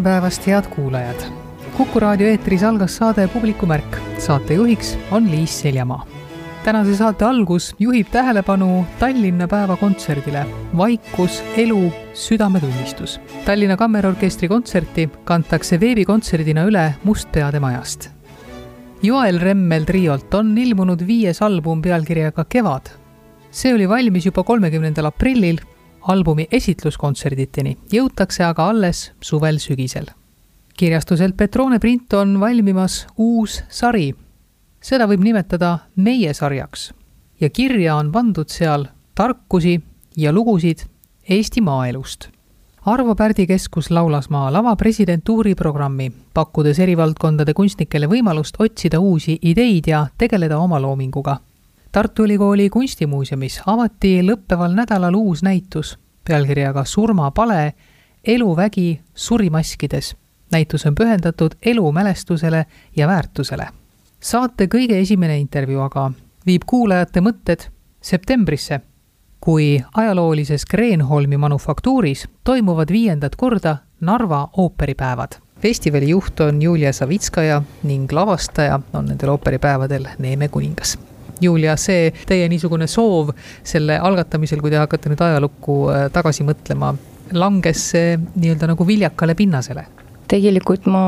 tere päevast, head kuulajad! kuku raadio eetris algas saade Publikumärk. saatejuhiks on Liis Seljamaa. tänase saate algus juhib tähelepanu Tallinna päevakontserdile Vaikus, elu, südametunnistus. Tallinna Kammerorkestri kontserti kantakse veebikontserdina üle Mustpeade majast. Joel Remmel triolt on ilmunud viies album pealkirjaga Kevad. see oli valmis juba kolmekümnendal aprillil albumi esitluskontserditeni jõutakse aga alles suvel-sügisel. kirjastuselt Petrone print on valmimas uus sari. seda võib nimetada meie sarjaks ja kirja on pandud seal tarkusi ja lugusid Eesti maaelust. Arvo Pärdi Keskus Laulasmaa avab residentuuri programmi, pakkudes eri valdkondade kunstnikele võimalust otsida uusi ideid ja tegeleda oma loominguga Tartu Ülikooli kunstimuuseumis avati lõppeval nädalal uus näitus pealkirjaga Surmapale, eluvägi surimaskides. näitus on pühendatud elumälestusele ja väärtusele. saate kõige esimene intervjuu aga viib kuulajate mõtted septembrisse, kui ajaloolises Kreenholmi manufaktuuris toimuvad viiendat korda Narva ooperipäevad festivali juht on Julia Savitskaja ning lavastaja on nendel ooperipäevadel Neeme kuningas Julia, see teie niisugune soov selle algatamisel, kui te hakkate nüüd ajalukku äh, tagasi mõtlema, langes see nii-öelda nagu viljakale pinnasele? tegelikult ma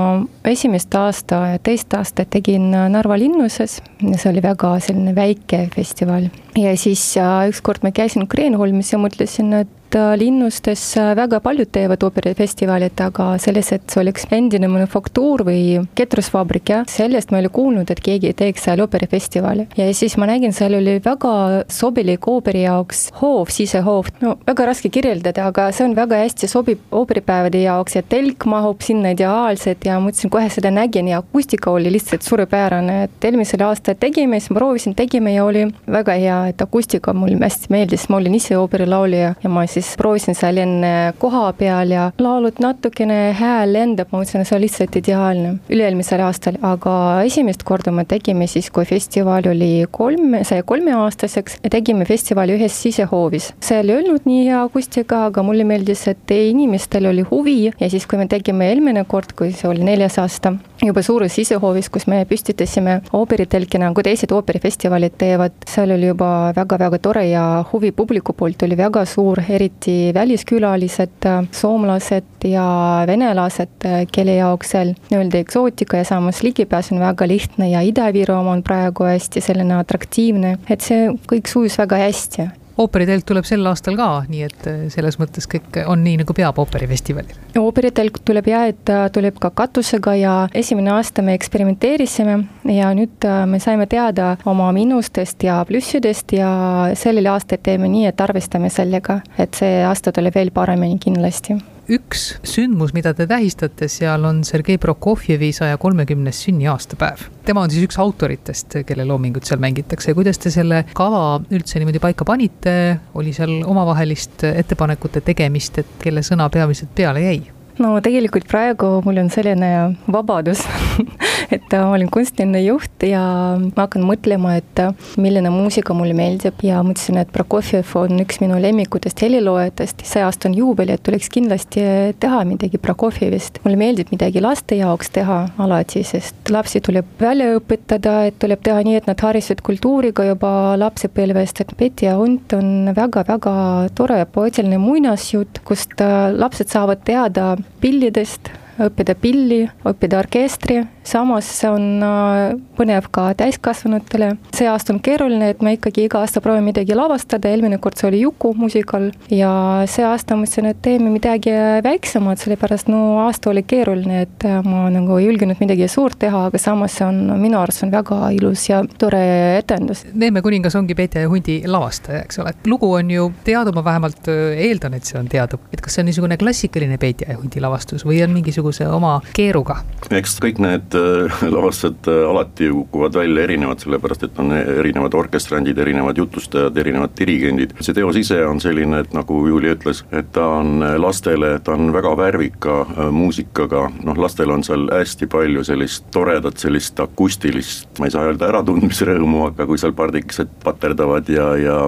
esimest aasta ja teist aastat tegin Narva linnuses, see oli väga selline väike festival. ja siis äh, ükskord ma käisin Kreenholmis ja mõtlesin, et Äh, linnustes äh, väga paljud teevad ooperifestivalid, aga selles, et see oleks endine manufaktuur või ketrusvabrik, jah, sellest ma ei ole kuulnud, et keegi teeks seal ooperifestivali. ja siis ma nägin, seal oli väga sobilik ooperi jaoks hoov, sisehoov, no väga raske kirjeldada, aga see on väga hästi sobib ooperipäevade jaoks ja telk mahub sinna ideaalselt ja mõtlesin, kohe seda nägin ja akustika oli lihtsalt suurepärane, et eelmisel aastal tegime, siis ma proovisin, tegime ja oli väga hea, et akustika mulle hästi meeldis, ma olin ise ooperilaulja ja ma siis siis proovisin seal enne koha peal ja laulud natukene, hääl lendab, ma mõtlesin, et see on lihtsalt ideaalne. üle-eelmisel aastal, aga esimest korda me tegime siis, kui festival oli kolm, sai kolmeaastaseks tegime festivali ühes sisehoovis. seal ei olnud nii hea akustika, aga mulle meeldis, et inimestel oli huvi ja siis, kui me tegime eelmine kord, kui see oli neljas aasta, juba suures sisehoovis, kus me püstitasime ooperitelki nagu teised ooperifestivalid teevad, seal oli juba väga-väga tore ja huvi publiku poolt oli väga suur, eriti eriti väliskülalised, soomlased ja venelased, kelle jaoks seal nii-öelda eksootika ja samas ligipääs on väga lihtne ja Ida-Virumaa on praegu hästi selline atraktiivne, et see kõik sujus väga hästi ooperitelk tuleb sel aastal ka, nii et äh, selles mõttes kõik on nii, nagu peab ooperifestivalil. ooperitelk tuleb ja, et ta tuleb ka katusega ja esimene aasta me eksperimenteerisime ja nüüd äh, me saime teada oma miinustest ja plussidest ja sellel aastal teeme nii, et arvestame sellega, et see aasta tuleb veel paremini kindlasti üks sündmus, mida te tähistate seal, on Sergei Prokofjevi saja kolmekümnes sünniaastapäev. tema on siis üks autoritest, kelle loomingut seal mängitakse kuidas te selle kava üldse niimoodi paika panite, oli seal omavahelist ettepanekute tegemist, et kelle sõna peamiselt peale jäi? No tegelikult praegu mul on selline vabadus et ma olin kunstiline juht ja ma hakkan mõtlema, et milline muusika mulle meeldib ja mõtlesin, et Prokofjev on üks minu lemmikutest heliloojatest, see aasta on juubel, et tuleks kindlasti teha midagi Prokofjevist. mulle meeldib midagi laste jaoks teha alati, sest lapsi tuleb välja õpetada, et tuleb teha nii, et nad harisid kultuuriga juba lapsepõlvest, et Peti ja hunt on väga-väga tore poeetiline muinasjutt, kust lapsed saavad teada pillidest, õppida pilli, õppida orkestri samas see on äh, põnev ka täiskasvanutele. see aasta on keeruline, et me ikkagi iga aasta proovime midagi lavastada, eelmine kord see oli Juku muusikal ja see aasta mõtlesin, et teeme midagi väiksemat, sellepärast no aasta oli keeruline, et äh, ma nagu ei julgenud midagi suurt teha, aga samas see on minu arust on väga ilus ja tore etendus. Neeme kuningas ongi Peetja ja hundi lavastaja, eks ole, lugu on ju teada, ma vähemalt äh, eeldan, et see on teada, et kas see on niisugune klassikaline Peetja ja hundi lavastus või on mingisuguse oma keeruga? eks kõik need äh, lavastused äh, alati kukuvad välja erinevad, sellepärast et on erinevad orkestrandid, erinevad jutustajad, erinevad dirigendid. see teos ise on selline, et nagu Julia ütles, et ta on lastele, ta on väga värvika äh, muusikaga, noh lastel on seal hästi palju sellist toredat, sellist akustilist, ma ei saa öelda äratundmisrõõmu, aga kui seal pardikesed paterdavad ja, ja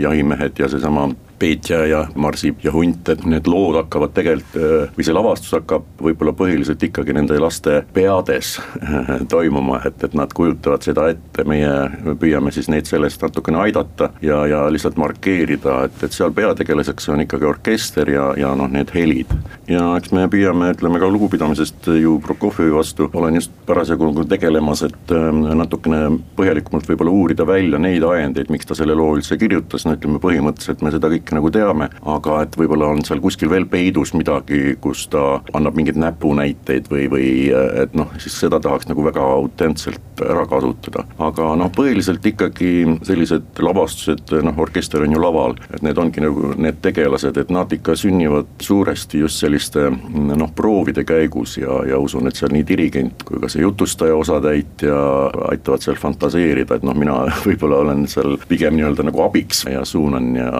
jahimehed ja seesama Peetja ja Marsip ja Hunt, et need lood hakkavad tegelikult, äh, või see lavastus hakkab võib-olla põhiliselt ikkagi nende laste peades toimuma, et, et nad kujutavad seda ette, meie püüame siis neid sellest natukene aidata ja, ja lihtsalt markeerida, et, et seal peategelaseks on ikkagi orkester ja, ja noh, need helid. ja eks me püüame, ütleme ka lugupidamisest ju Prokofjevi vastu, olen just parasjagu tegelemas, et ähm, natukene põhjalikumalt võib-olla uurida välja neid ajendeid, miks ta selle loo üldse kirjutas, no ütleme põhimõtteliselt me seda kõike kõike nagu teame, aga et võib-olla on seal kuskil veel peidus midagi, kus ta annab mingeid näpunäiteid või, või et noh, siis seda tahaks nagu väga autentselt ära kasutada. aga noh, põhiliselt ikkagi sellised lavastused, noh orkester on ju laval, et need ongi nagu need tegelased, et nad ikka sünnivad suuresti just selliste noh, proovide käigus ja, ja usun, et seal nii dirigent kui ka see jutustaja osatäitja aitavad seal fantaseerida, et noh, mina võib-olla olen seal pigem nii-öelda nagu abiks ja suunan ja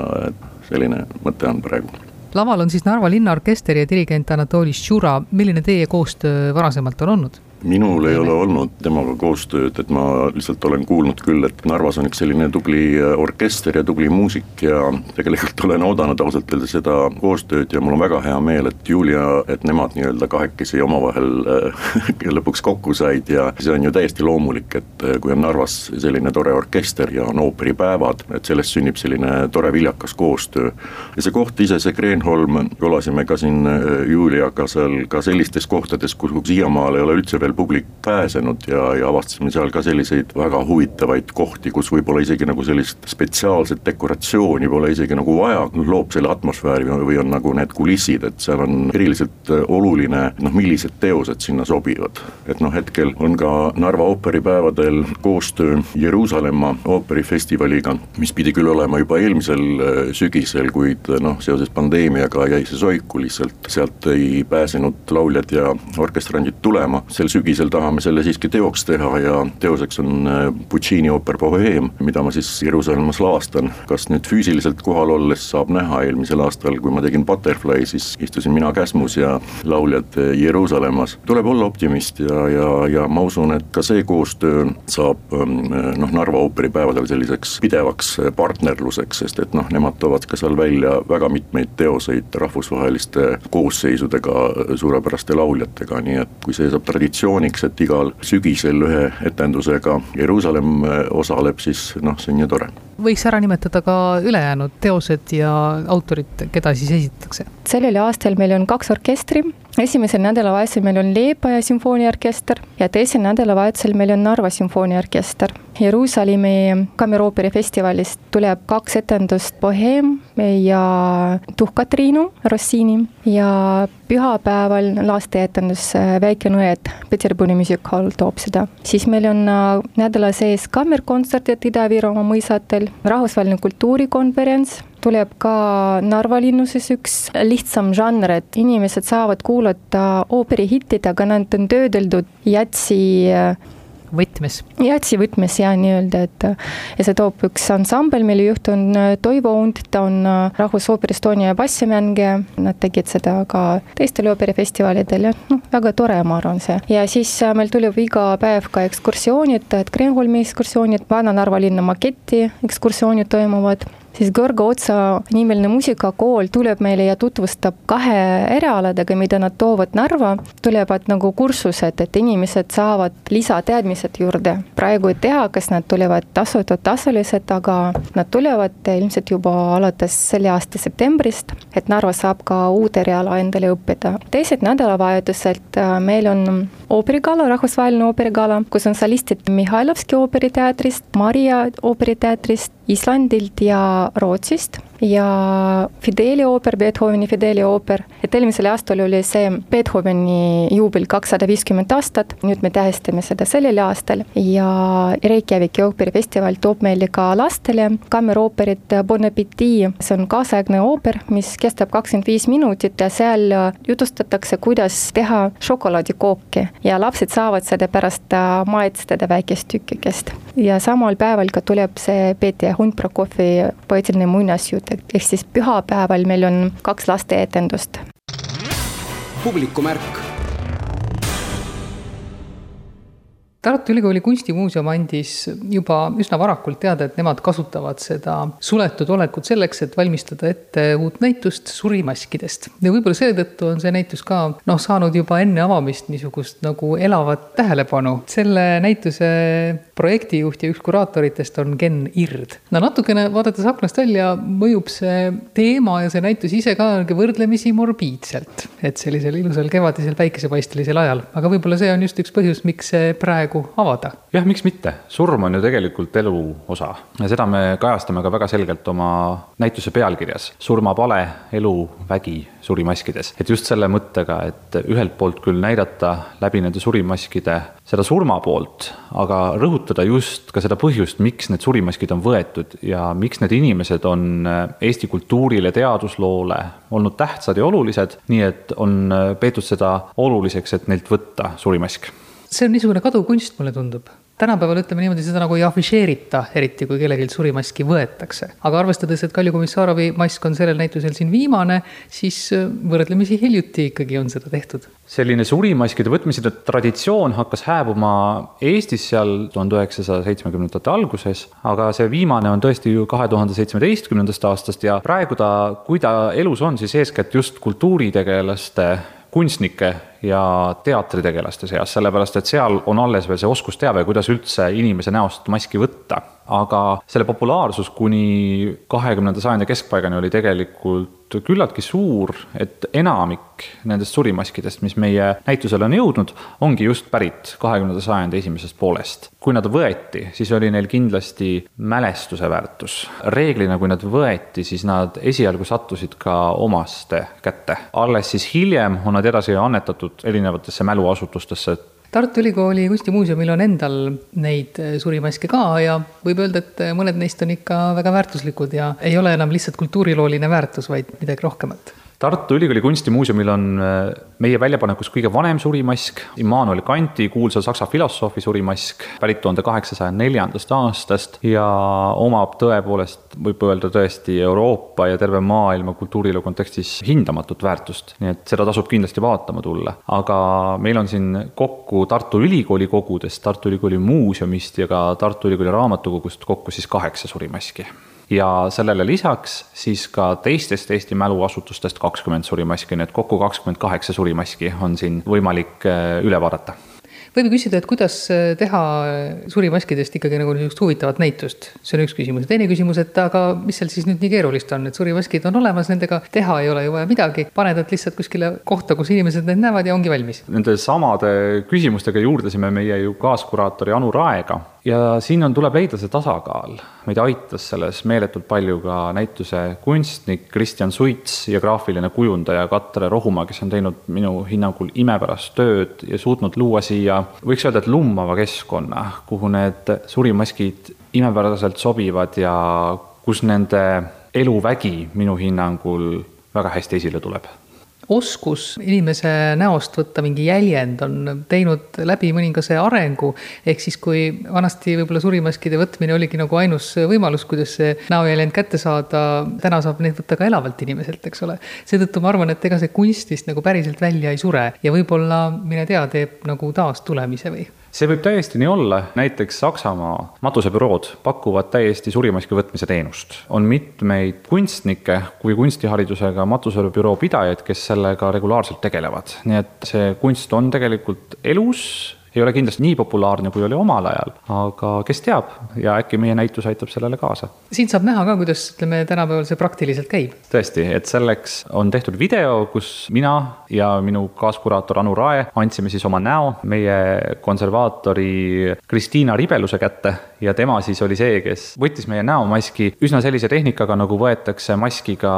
selline mõte on praegu laval on siis Narva Linnaorkester ja dirigent Anatoli Šura, milline teie koostöö varasemalt on olnud? Minul ei ole olnud temaga koostööd, et ma lihtsalt olen kuulnud küll, et Narvas on üks selline tubli äh, orkester ja tubli muusik ja tegelikult olen oodanud ausalt öeldes seda koostööd ja mul on väga hea meel, et Julia, et nemad nii-öelda kahekesi omavahel äh, lõpuks kokku said ja see on ju täiesti loomulik, et äh, kui on Narvas selline tore orkester ja on ooperipäevad, et sellest sünnib selline tore viljakas koostöö. ja see koht ise, see Kreenholm, elasime ka siin Juliaga seal ka sellistes kohtades, kuhu siiamaale ei ole üldse veel publik pääsenud ja, ja avastasime seal ka selliseid väga huvitavaid kohti, kus võib-olla isegi nagu sellist spetsiaalset dekoratsiooni pole isegi nagu vaja, loob selle atmosfääri või on nagu need kulissid, et seal on eriliselt äh, oluline noh, millised teosed sinna sobivad. et noh, hetkel on ka Narva ooperipäevadel koostöö Jeruusalemma ooperifestivaliga, mis pidi küll olema juba eelmisel äh, sügisel, kuid äh, noh, seoses pandeemiaga jäi see soiku lihtsalt, sealt ei pääsenud lauljad ja orkestrandid tulema, sel sügisel sügisel tahame selle siiski teoks teha ja teoseks on äh, Puccini ooper Boheem, mida ma siis Jeruusalemmas lavastan. kas nüüd füüsiliselt kohal olles saab näha, eelmisel aastal, kui ma tegin Butterfly, siis istusin mina Käsmus ja lauljad äh, Jeruusalemmas. tuleb olla optimist ja, ja, ja ma usun, et ka see koostöö saab ähm, noh, Narva ooperipäevadel selliseks pidevaks äh, partnerluseks, sest et noh, nemad toovad ka seal välja väga mitmeid teoseid rahvusvaheliste koosseisudega, suurepäraste lauljatega, nii et kui see saab traditsioon traditsiooniks, et igal sügisel ühe etendusega Jeruusalemm äh, osaleb, siis noh, see on ju tore. võiks ära nimetada ka ülejäänud teosed ja autorid, keda siis esitatakse? sellel aastal meil on kaks orkestri, esimesel nädalavahetusel meil on Leepaja sümfooniaorkester ja teisel nädalavahetusel meil on Narva sümfooniaorkester. Jeruusalemmi kammerooperi festivalist tuleb kaks etendust, Boheem ja Tuhkatriinu Rossini ja pühapäeval lasteetendus Väike nõed, Peterburi Music Hall toob seda. siis meil on äh, nädala sees kammerkontserdid Ida-Virumaa mõisatel, rahvusvaheline kultuurikonverents tuleb ka Narva linnuses üks lihtsam žanr, et inimesed saavad kuulata ooperihittid, aga nad on töödeldud jatsi võtmes. jatsi võtmes ja nii-öelda, et ja see toob üks ansambel, mille juht on äh, Toivo Und, ta on äh, Rahvusooperi Estonia bassimängija, nad tegid seda ka teistel ooperifestivalidel ja noh, väga tore, ma arvan, see. ja siis äh, meil tuleb iga päev ka ekskursioonid, et Kreenholmi ekskursioonid, Vana-Narva linna maketi ekskursioonid toimuvad siis Gorgo Otsa nimeline muusikakool tuleb meile ja tutvustab kahe erialadega, mida nad toovad Narva, tulevad nagu kursused, et inimesed saavad lisateadmised juurde. praegu ei tea, kas nad tulevad tasuta, tasulised, aga nad tulevad ilmselt juba alates selle aasta septembrist, et Narva saab ka uut eriala endale õppida. teised nädalavahetuselt äh, meil on ooperigala, rahvusvaheline ooperigala, kus on solistid Mihhailovski ooperiteatrist, Maria ooperiteatrist, Islandilt ja Rootsist ja Fideli ooper, Beethoveni Fideli ooper, et eelmisel aastal oli see Beethoveni juubel kakssada viiskümmend aastat, nüüd me tähistame seda sellel aastal. Ja Reykjaviki ooperifestival toob meile ka lastele kammerooperit Bon Appetit, see on kaasaegne ooper, mis kestab kakskümmend viis minutit ja seal jutustatakse, kuidas teha šokolaadikooki ja lapsed saavad seda pärast maitseda väikest tükkikest. ja samal päeval ka tuleb see Peeti Hunt Prokofi poeetiline muinasjutt, ehk siis pühapäeval meil on kaks lasteetendust. publikumärk Tartu Ülikooli Kunstimuuseum andis juba üsna varakult teada, et nemad kasutavad seda suletud olekut selleks, et valmistada ette uut näitust surimaskidest. ja võib-olla selle tõttu on see näitus ka noh, saanud juba enne avamist niisugust nagu elavat tähelepanu. selle näituse projektijuht ja üks kuraatoritest on Ken Ird. no natukene vaadates aknast välja, mõjub see teema ja see näitus ise ka võrdlemisi morbiidselt, et sellisel ilusal kevadisel päikesepaistelisel ajal, aga võib-olla see on just üks põhjus, miks see praegu praegu avada. jah, miks mitte, surm on ju tegelikult elu osa ja seda me kajastame ka väga selgelt oma näituse pealkirjas. surmapale, elu, vägi surimaskides. et just selle mõttega, et ühelt poolt küll näidata läbi nende surimaskide seda surma poolt, aga rõhutada just ka seda põhjust, miks need surimaskid on võetud ja miks need inimesed on Eesti kultuurile, teadusloole olnud tähtsad ja olulised, nii et on peetud seda oluliseks, et neilt võtta surimask see on niisugune kaduv kunst, mulle tundub tänapäeval ütleme niimoodi, seda nagu ei afišeerita, eriti kui kellelgi surimaski võetakse. aga arvestades, et Kalju Komissarovi mask on sellel näitusel siin viimane, siis äh, võrdlemisi hiljuti ikkagi on seda tehtud. selline surimaskide võtmise traditsioon hakkas hääbuma Eestis seal tuhande üheksasaja seitsmekümnendate alguses, aga see viimane on tõesti ju kahe tuhande seitsmeteistkümnendast aastast ja praegu ta, kui ta elus on, siis eeskätt just kultuuritegelaste kunstnike ja teatritegelaste seas, sellepärast et seal on alles veel see oskusteave, kuidas üldse inimese näost maski võtta. aga selle populaarsus kuni kahekümnenda sajandi keskpaigani oli tegelikult küllaltki suur, et enamik nendest surimaskidest, mis meie näitusele on jõudnud, ongi just pärit kahekümnenda sajandi esimesest poolest. kui nad võeti, siis oli neil kindlasti mälestuse väärtus. reeglina, kui nad võeti, siis nad esialgu sattusid ka omaste kätte. alles siis hiljem on nad edasi annetatud antud erinevatesse mäluasutustesse. Tartu Ülikooli kunstimuuseumil on endal neid eh, surimaske ka ja võib öelda, et eh, mõned neist on ikka väga väärtuslikud ja ei ole enam lihtsalt kultuurilooline väärtus, vaid midagi rohkemat Tartu Ülikooli Kunstimuuseumil on äh, meie väljapanekus kõige vanem surimask, Immanuel Kanti, kuulsa saksa filosoofi surimask, pärit tuhande kaheksasaja neljandast aastast ja omab tõepoolest, võib öelda tõesti Euroopa ja terve maailma kultuuriloo kontekstis hindamatut väärtust. nii et seda tasub kindlasti vaatama tulla. aga meil on siin kokku Tartu Ülikooli kogudest, Tartu Ülikooli muuseumist ja ka Tartu Ülikooli raamatukogust kokku siis kaheksa surimaski ja sellele lisaks siis ka teistest Eesti mäluasutustest kakskümmend surimaski, nii et kokku kakskümmend kaheksa surimaski on siin võimalik äh, üle vaadata. Võib ju küsida, et kuidas äh, teha surimaskidest ikkagi nagu niisugust huvitavat näitust. see on üks küsimus. Ja teine küsimus, et aga mis seal siis nüüd nii keerulist on, et surimaskid on olemas, nendega teha ei ole ju vaja midagi, paned nad lihtsalt kuskile kohta, kus inimesed neid näevad ja ongi valmis. Nende samade küsimustega juurdlesime meie ju kaaskuraatori Anu Raega ja siin on, tuleb leida see tasakaal. meid aitas selles meeletult palju ka näituse kunstnik Kristjan Suits ja graafiline kujundaja Katre Rohumaa, kes on teinud minu hinnangul imepärast tööd ja suutnud luua siia, võiks öelda, et lummava keskkonna, kuhu need surimaskid imepäraselt sobivad ja kus nende eluvägi minu hinnangul väga hästi esile tuleb oskus inimese näost võtta mingi jäljend on teinud läbi mõningase arengu. ehk siis, kui vanasti võib-olla surimaskide võtmine oligi nagu ainus võimalus, kuidas see näojäljend kätte saada, täna saab neid võtta ka elavalt inimeselt, eks ole. seetõttu ma arvan, et ega see kunstist nagu päriselt välja ei sure ja võib-olla, mine tea, teeb nagu taastulemise või see võib täiesti nii olla, näiteks Saksamaa matusebürood pakuvad täiesti surimaski võtmise teenust. on mitmeid kunstnikke kui kunstiharidusega matusebüroo pidajaid, kes sellega regulaarselt tegelevad, nii et see kunst on tegelikult elus ei ole kindlasti nii populaarne, kui oli omal ajal, aga kes teab ja äkki meie näitus aitab sellele kaasa. siin saab näha ka, kuidas ütleme, tänapäeval see praktiliselt käib. tõesti, et selleks on tehtud video, kus mina ja minu kaaskuraator Anu Rae andsime siis oma näo meie konservaatori Kristiina Ribeluse kätte ja tema siis oli see, kes võttis meie näomaski üsna sellise tehnikaga, nagu võetakse maskiga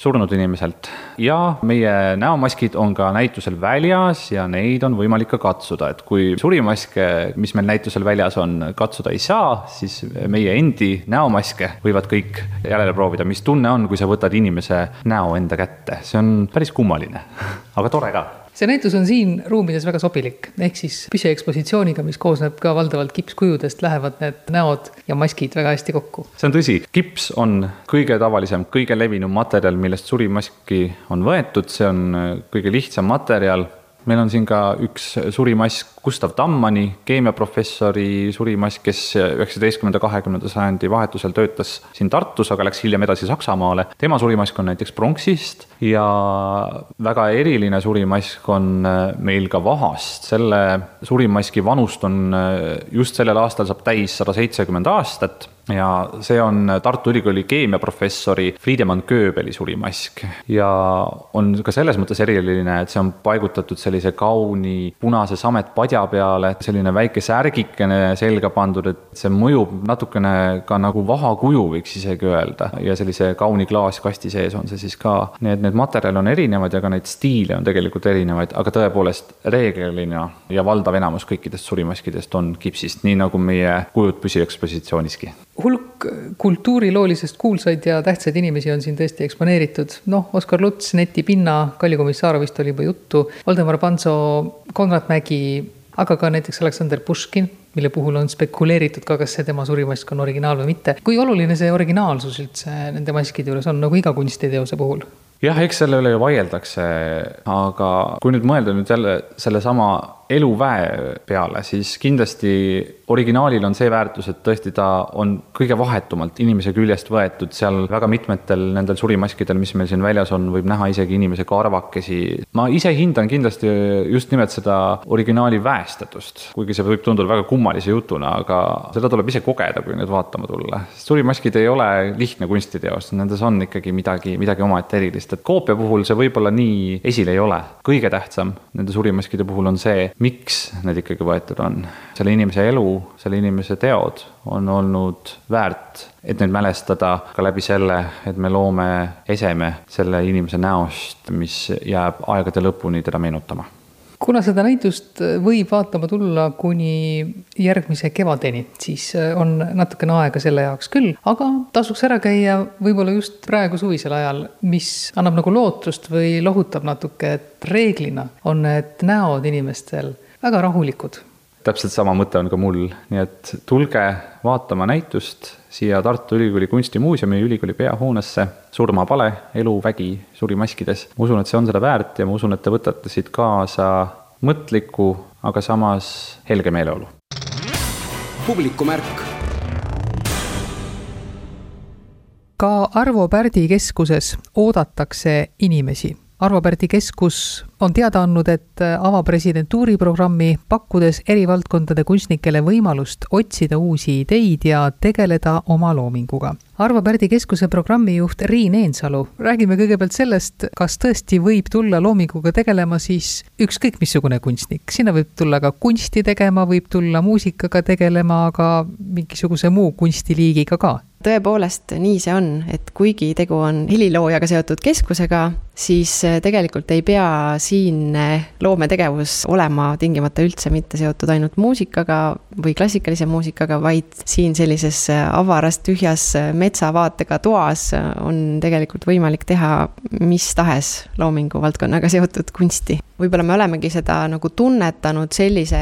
surnud inimeselt. ja meie näomaskid on ka näitusel väljas ja neid on võimalik ka katsuda, et kui surimaske, mis meil näitusel väljas on, katsuda ei saa, siis meie endi näomaske võivad kõik järele proovida, mis tunne on, kui sa võtad inimese näo enda kätte, see on päris kummaline, aga tore ka see näitus on siin ruumides väga sobilik, ehk siis püsiekspositsiooniga, mis koosneb ka valdavalt kipskujudest, lähevad need näod ja maskid väga hästi kokku. see on tõsi, kips on kõige tavalisem, kõige levinum materjal, millest surimaski on võetud, see on kõige lihtsam materjal meil on siin ka üks surimass Gustav Tammani, keemiaprofessori surimass, kes üheksateistkümnenda, kahekümnenda sajandi vahetusel töötas siin Tartus, aga läks hiljem edasi Saksamaale. tema surimask on näiteks pronksist ja väga eriline surimask on meil ka vahast. selle surimaski vanust on just sellel aastal saab täis sada seitsekümmend aastat ja see on Tartu Ülikooli keemiaprofessori Friedemann Goebeli surimask ja on ka selles mõttes eriline, et see on paigutatud sellise kauni punase sametpadja peale, selline väike särgikene selga pandud, et see mõjub natukene ka nagu vahakuju, võiks isegi öelda, ja sellise kauni klaaskasti sees on see siis ka. nii et need materjale on erinevad ja ka neid stiile on tegelikult erinevaid, aga tõepoolest reeglina ja valdav enamus kõikidest surimaskidest on kipsist, nii nagu meie kujud püsiekspositsiooniski hulk kultuuriloolisest kuulsaid ja tähtsaid inimesi on siin tõesti eksponeeritud. noh, Oskar Luts, Neti Pinna, Kalju Komissaarovist oli juba juttu, Valdemar Panso, Konrad Mägi, aga ka näiteks Aleksander Puškin, mille puhul on spekuleeritud ka, kas see tema surimask on originaal või mitte. kui oluline see originaalsus üldse nende maskide juures on, nagu iga kunstiteose puhul? jah, eks selle üle ju vaieldakse, aga kui nüüd mõelda nüüd jälle sellesama eluväe peale, siis kindlasti originaalil on see väärtus, et tõesti ta on kõige vahetumalt inimese küljest võetud, seal väga mitmetel nendel surimaskidel, mis meil siin väljas on, võib näha isegi inimese karvakesi. ma ise hindan kindlasti just nimelt seda originaali väestatust, kuigi see võib tunduda väga kummalise jutuna, aga seda tuleb ise kogeda, kui nüüd vaatama tulla. surimaskid ei ole lihtne kunstiteos, nendes on ikkagi midagi, midagi omaette erilist, et koopia puhul see võib-olla nii esil ei ole. kõige tähtsam nende surimaskide puhul on see, miks need ikkagi võetud on. selle inimese elu, selle inimese teod on olnud väärt, et neid mälestada ka läbi selle, et me loome eseme selle inimese näost, mis jääb aegade lõpuni teda meenutama kuna seda näitust võib vaatama tulla kuni järgmise kevadeni, siis on natukene aega selle jaoks küll, aga tasuks ära käia võib-olla just praegu suvisel ajal, mis annab nagu lootust või lohutab natuke, et reeglina on need näod inimestel väga rahulikud täpselt sama mõte on ka mul, nii et tulge vaatama näitust siia Tartu Ülikooli Kunstimuuseumi ülikooli peahoonesse. surmapale, elu, vägi, suri maskides. ma usun, et see on seda väärt ja ma usun, et te võtate siit kaasa mõtliku, aga samas helge meeleolu. publikumärk. ka Arvo Pärdi keskuses oodatakse inimesi Arvo Pärdi keskus on teada andnud, et avab residentuuri programmi, pakkudes eri valdkondade kunstnikele võimalust otsida uusi ideid ja tegeleda oma loominguga. Arvo Pärdi keskuse programmijuht Riin Eensalu, räägime kõigepealt sellest, kas tõesti võib tulla loominguga tegelema siis ükskõik missugune kunstnik, sinna võib tulla ka kunsti tegema, võib tulla muusikaga tegelema, aga mingisuguse muu kunstiliigiga ka tõepoolest nii see on, et kuigi tegu on heliloojaga seotud keskusega, siis äh, tegelikult ei pea siinne loometegevus olema tingimata üldse mitte seotud ainult muusikaga või klassikalise muusikaga, vaid siin sellises äh, avaras tühjas metsavaatega toas on tegelikult võimalik teha mis tahes loomingu valdkonnaga seotud kunsti. võib-olla me olemegi seda nagu tunnetanud sellise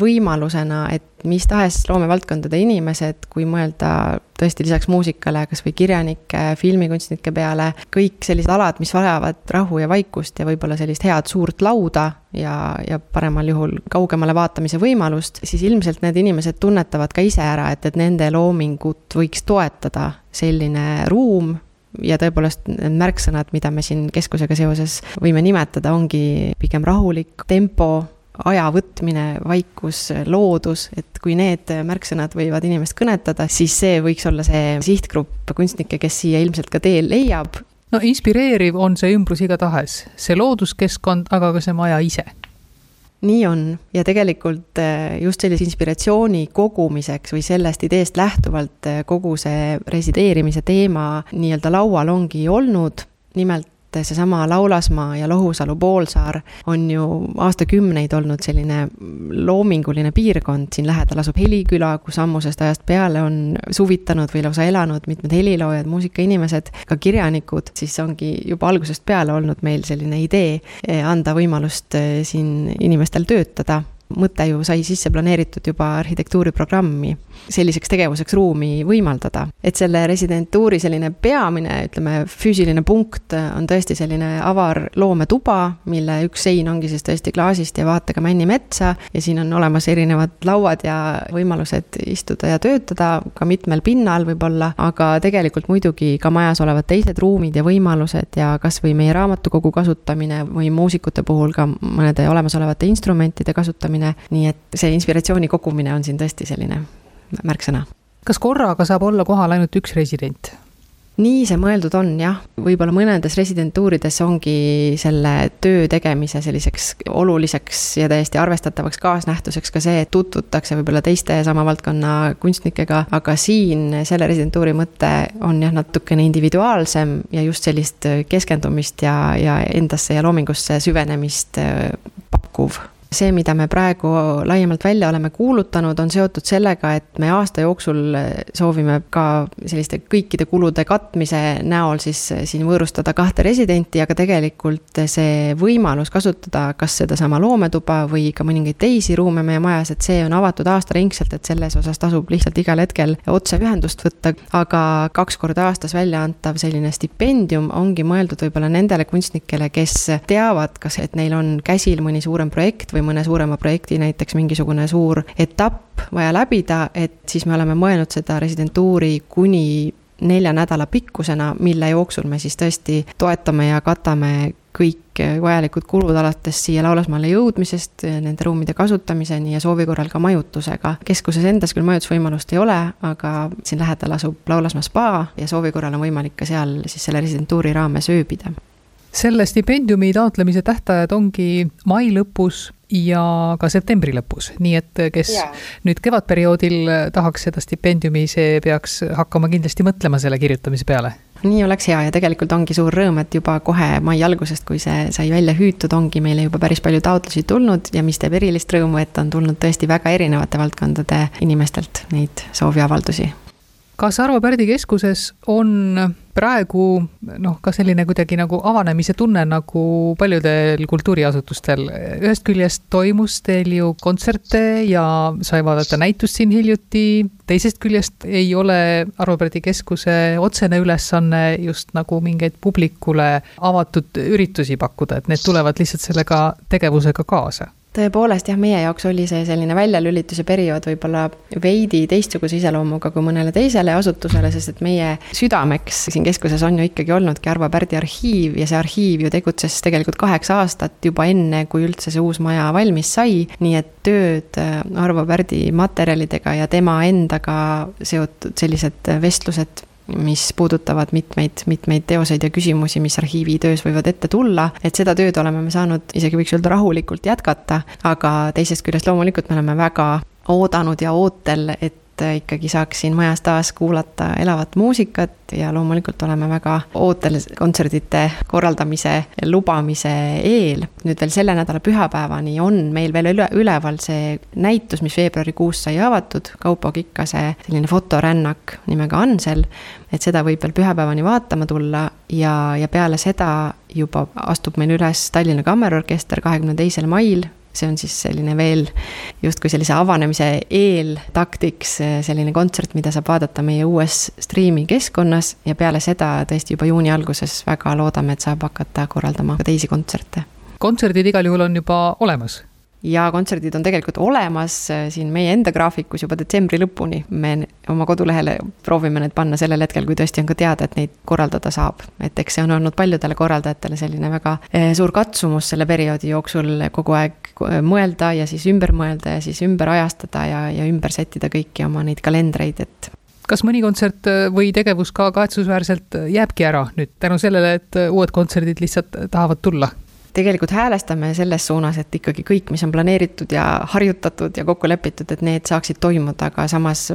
võimalusena, et mis tahes loomevaldkondade inimesed, kui mõelda tõesti lisaks muusikale kas või kirjanike, filmikunstnike peale, kõik sellised alad, mis vajavad rahu ja vaikust ja võib-olla sellist head suurt lauda ja, ja paremal juhul kaugemale vaatamise võimalust, siis ilmselt need inimesed tunnetavad ka ise ära, et, et nende loomingut võiks toetada selline ruum, ja tõepoolest need märksõnad, mida me siin keskusega seoses võime nimetada, ongi pigem rahulik tempo, aja võtmine, vaikus, loodus, et kui need märksõnad võivad inimest kõnetada, siis see võiks olla see sihtgrupp kunstnikke, kes siia ilmselt ka teel leiab. no inspireeriv on see ümbrus igatahes, see looduskeskkond, aga ka see maja ise nii on ja tegelikult eh, just sellise inspiratsiooni kogumiseks või sellest ideest lähtuvalt eh, kogu see resideerimise teema nii-öelda laual ongi olnud. nimelt et seesama Laulasmaa ja Lohusalu poolsaar on ju aastakümneid olnud selline loominguline piirkond, siin lähedal asub Heliküla, kus ammusest ajast peale on suvitanud või lausa elanud mitmed heliloojad, muusikainimesed, ka kirjanikud, siis ongi juba algusest peale olnud meil selline idee eh, anda võimalust eh, siin inimestel töötada mõte ju sai sisse planeeritud juba arhitektuuriprogrammi, selliseks tegevuseks ruumi võimaldada. et selle residentuuri selline peamine, ütleme, füüsiline punkt on tõesti selline avar loometuba, mille üks sein ongi siis tõesti klaasist ja vaatega Männimetsa ja siin on olemas erinevad lauad ja võimalused istuda ja töötada ka mitmel pinnal võib-olla, aga tegelikult muidugi ka majas olevad teised ruumid ja võimalused ja kasvõi meie raamatukogu kasutamine või muusikute puhul ka mõnede olemasolevate instrumentide kasutamine kogumine, nii et see inspiratsiooni kogumine on siin tõesti selline märksõna. kas korraga saab olla kohal ainult üks resident? nii see mõeldud on jah, võib-olla mõnedes residentuurides ongi selle töö tegemise selliseks oluliseks ja täiesti arvestatavaks kaasnähtuseks ka see, et tutvutakse võib-olla teiste sama valdkonna kunstnikega, aga siin selle residentuuri mõte on jah, natukene individuaalsem ja just sellist keskendumist ja, ja endasse ja loomingusse süvenemist pakkuv see, mida me praegu laiemalt välja oleme kuulutanud, on seotud sellega, et me aasta jooksul soovime ka selliste kõikide kulude katmise näol siis siin võõrustada kahte residenti, aga tegelikult see võimalus kasutada kas sedasama loometuba või ka mõningaid teisi ruume meie majas, et see on avatud aastaringselt, et selles osas tasub lihtsalt igal hetkel otseühendust võtta. aga kaks korda aastas välja antav selline stipendium ongi mõeldud võib-olla nendele kunstnikele, kes teavad, kas, et neil on käsil mõni suurem projekt või mõne suurema projekti näiteks mingisugune suur etapp vaja läbida, et siis me oleme mõelnud seda residentuuri kuni nelja nädala pikkusena, mille jooksul me siis tõesti toetame ja katame kõik vajalikud kulud alates siia Laulasmaale jõudmisest, nende ruumide kasutamiseni ja soovi korral ka majutusega. keskuses endas küll majutusvõimalust ei ole, aga siin lähedal asub Laulasmaa spa ja soovi korral on võimalik ka seal siis selle residentuuri raames ööbida selle stipendiumi taotlemise tähtajad ongi mai lõpus ja ka septembri lõpus, nii et kes ja. nüüd kevadperioodil tahaks seda stipendiumi, see peaks hakkama kindlasti mõtlema selle kirjutamise peale. Nii oleks hea ja tegelikult ongi suur rõõm, et juba kohe mai algusest, kui see sai välja hüütud, ongi meile juba päris palju taotlusi tulnud ja mis teeb erilist rõõmu, et on tulnud tõesti väga erinevate valdkondade inimestelt neid sooviavaldusi kas Arvo Pärdi keskuses on praegu noh, ka selline kuidagi nagu avanemise tunne nagu paljudel kultuuriasutustel. ühest küljest toimus teil ju kontserte ja sai vaadata näitust siin hiljuti, teisest küljest ei ole Arvo Pärdi keskuse otsene ülesanne just nagu mingeid publikule avatud üritusi pakkuda, et need tulevad lihtsalt sellega tegevusega kaasa tõepoolest jah, meie jaoks oli see selline väljalülituse periood võib-olla veidi teistsuguse iseloomuga kui mõnele teisele asutusele, sest et meie südameks siin keskuses on ju ikkagi olnudki Arvo Pärdi arhiiv ja see arhiiv ju tegutses tegelikult kaheksa aastat juba enne, kui üldse see uus maja valmis sai. nii et tööd äh, Arvo Pärdi materjalidega ja tema endaga seotud sellised vestlused mis puudutavad mitmeid, mitmeid teoseid ja küsimusi, mis arhiivitöös võivad ette tulla. et seda tööd oleme me saanud, isegi võiks öelda rahulikult jätkata, aga teisest küljest loomulikult me oleme väga oodanud ja ootel, et et ikkagi saaks siin majas taas kuulata elavat muusikat ja loomulikult oleme väga ootel kontserdite korraldamise lubamise eel. nüüd veel selle nädala pühapäevani on meil veel üle, üleval see näitus, mis veebruarikuus sai avatud, Kaupo Kikkase selline fotorännak nimega Ansel. et seda võib veel pühapäevani vaatama tulla ja, ja peale seda juba astub meil üles Tallinna Kammerorkester kahekümne teisel mail see on siis selline veel justkui sellise avanemise eeltaktiks selline kontsert, mida saab vaadata meie uues striimi keskkonnas ja peale seda tõesti juba juuni alguses väga loodame, et saab hakata korraldama ka teisi kontserte. Kontserdid igal juhul on juba olemas ja kontserdid on tegelikult olemas äh, siin meie enda graafikus juba detsembri lõpuni. me oma kodulehele proovime need panna sellel hetkel, kui tõesti on ka teada, et neid korraldada saab. et eks see on olnud paljudele korraldajatele selline väga äh, suur katsumus selle perioodi jooksul kogu aeg äh, mõelda ja siis ümber mõelda ja siis ümber ajastada ja, ja ümber sättida kõiki oma neid kalendreid, et kas mõni kontsert või tegevus ka kahetsusväärselt jääbki ära nüüd tänu sellele, et uued kontserdid lihtsalt tahavad tulla? Tegelikult häälestame selles suunas, et ikkagi kõik, mis on planeeritud ja harjutatud ja kokku lepitud, et need saaksid toimuda, aga samas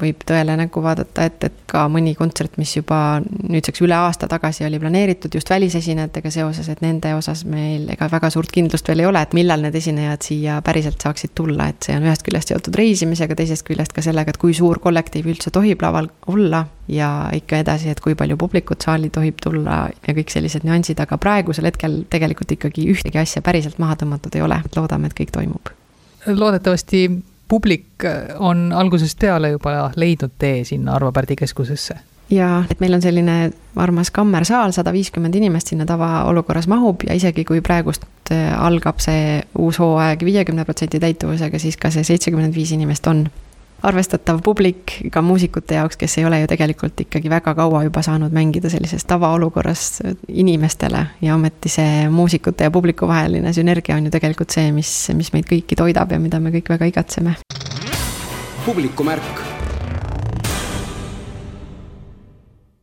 võib tõele näkku vaadata, et, et ka mõni kontsert, mis juba nüüdseks üle aasta tagasi oli planeeritud just välisesinejatega seoses, et nende osas meil ega väga suurt kindlust veel ei ole, et millal need esinejad siia päriselt saaksid tulla, et see on ühest küljest seotud reisimisega, teisest küljest ka sellega, et kui suur kollektiiv üldse tohib laval olla ja ikka edasi, et kui palju publikut saali tohib tulla ja kõik sellised nüansid, aga praegusel hetkel tegelikult ikkagi ühtegi asja päriselt maha tõmmatud ei ole, et loodame, et kõik toimub. loodetavasti publik on algusest peale juba leidnud tee sinna Arvo Pärdi keskusesse. Ja et meil on selline armas kammersaal, sada viiskümmend inimest sinna tavaolukorras mahub ja isegi kui praegust äh, algab see uus hooaeg viiekümne protsendi täituvusega, siis ka see seitsekümmend viis inimest on arvestatav publik ka muusikute jaoks, kes ei ole ju tegelikult ikkagi väga kaua juba saanud mängida sellises tavaolukorras inimestele ja ometi see muusikute ja publiku vaheline sünergia on ju tegelikult see, mis, mis meid kõiki toidab ja mida me kõik väga igatseme. publikumärk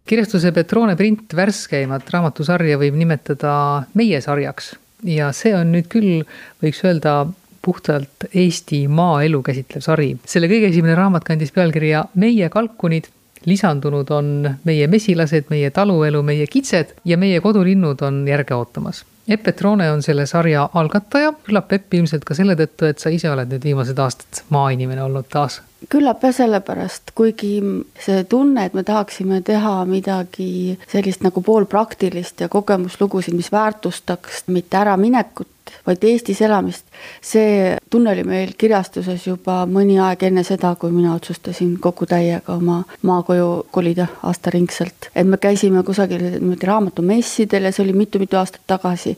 kirjastuse Petrone print värskeimat raamatusarja võib nimetada meie sarjaks ja see on nüüd küll, võiks öelda, puhtalt Eesti maaelu käsitlev sari. selle kõige esimene raamat kandis pealkirja Meie kalkunid lisandunud on meie mesilased, meie taluelu, meie kitsed ja meie kodulinnud on järge ootamas. Epp Petrone on selle sarja algataja, küllap Epp ilmselt ka selle tõttu, et sa ise oled nüüd viimased aastad maainimene olnud taas. küllap jah, sellepärast, kuigi see tunne, et me tahaksime teha midagi sellist nagu poolpraktilist ja kogemuslugusid, mis väärtustaks mitte äraminekut, vaid Eestis elamist. see tunne oli meil kirjastuses juba mõni aeg enne seda, kui mina otsustasin kogu täiega oma maakoju kolida aastaringselt. et me käisime kusagil niimoodi raamatumessidel ja see oli mitu-mitu aastat tagasi.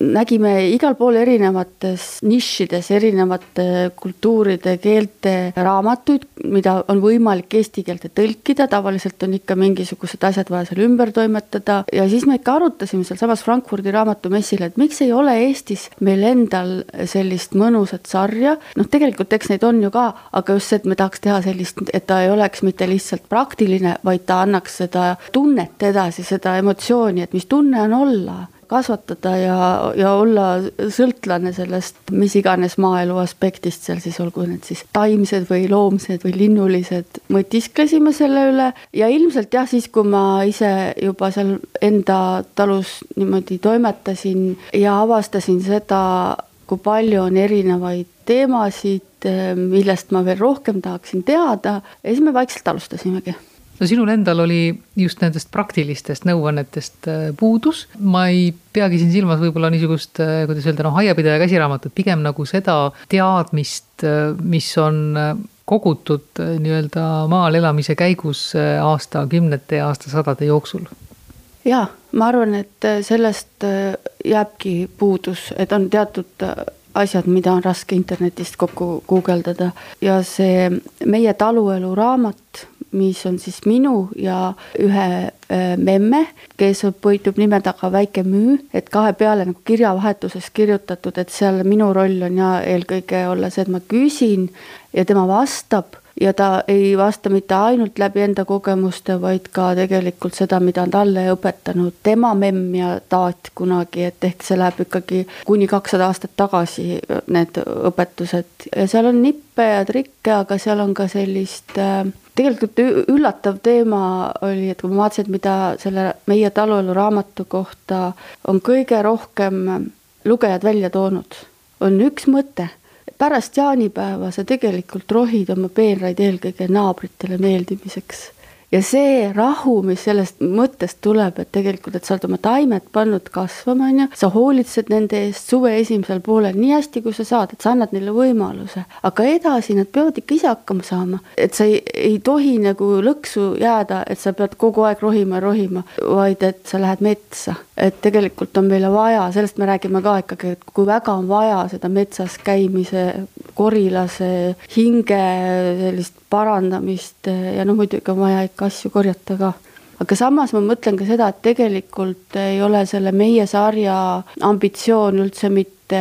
nägime igal pool erinevates nišides erinevate kultuuride, keelte raamatuid, mida on võimalik eesti keelde tõlkida, tavaliselt on ikka mingisugused asjad vaja seal ümber toimetada ja siis me ikka arutasime sealsamas Frankfurdi raamatumessil, et miks ei ole Eestis meil endal sellist mõnusat sarja, noh, tegelikult eks neid on ju ka, aga just see, et me tahaks teha sellist, et ta ei oleks mitte lihtsalt praktiline, vaid ta annaks seda tunnet edasi, seda emotsiooni, et mis tunne on olla kasvatada ja, ja olla sõltlane sellest mis iganes maaelu aspektist seal siis olgu need siis taimsed või loomsed või linnulised. mõtisklesime selle üle ja ilmselt jah, siis kui ma ise juba seal enda talus niimoodi toimetasin ja avastasin seda, kui palju on erinevaid teemasid, millest ma veel rohkem tahaksin teada ja siis me vaikselt alustasimegi no sinul endal oli just nendest praktilistest nõuannetest äh, puudus. ma ei peagi siin silmas võib-olla niisugust, äh, kuidas öelda, noh, aiapidaja käsiraamatut, pigem nagu seda teadmist, äh, mis on kogutud nii-öelda maal elamise käigus aastakümnete ja aastasadade jooksul. Jaa, ma arvan, et sellest jääbki puudus, et on teatud asjad, mida on raske internetist kokku guugeldada. Ja see Meie taluelu raamat mis on siis minu ja ühe äh, memme, kes hoitub nime taga Väike Müü, et kahe peale nagu kirjavahetuses kirjutatud, et seal minu roll on ja eelkõige olla see, et ma küsin ja tema vastab ja ta ei vasta mitte ainult läbi enda kogemuste, vaid ka tegelikult seda, mida on talle õpetanud tema memm ja taat kunagi, et ehk see läheb ikkagi kuni kakssada aastat tagasi, need õpetused. Ja seal on nippe ja trikke, aga seal on ka sellist äh, tegelikult üllatav teema oli, et kui ma vaatasin, et mida selle Meie taluelu raamatu kohta on kõige rohkem lugejad välja toonud, on üks mõte. pärast jaanipäeva sa tegelikult rohid oma peenraid eelkõige naabritele meeldimiseks ja see rahu, mis sellest mõttest tuleb, et tegelikult, et sa oled oma taimed pannud kasvama, on ju, sa hoolitsed nende eest suve esimesel poolel nii hästi, kui sa saad, et sa annad neile võimaluse. aga edasi nad peavad ikka ise hakkama saama, et sa ei, ei tohi nagu lõksu jääda, et sa pead kogu aeg rohima ja rohima, vaid et sa lähed metsa. et tegelikult on meile vaja, sellest me räägime ka ikkagi, et kui väga on vaja seda metsas käimise, korilase, hinge sellist parandamist ja noh, muidugi on vaja ikka asju korjata ka aga samas ma mõtlen ka seda, et tegelikult ei ole selle meie sarja ambitsioon üldse mitte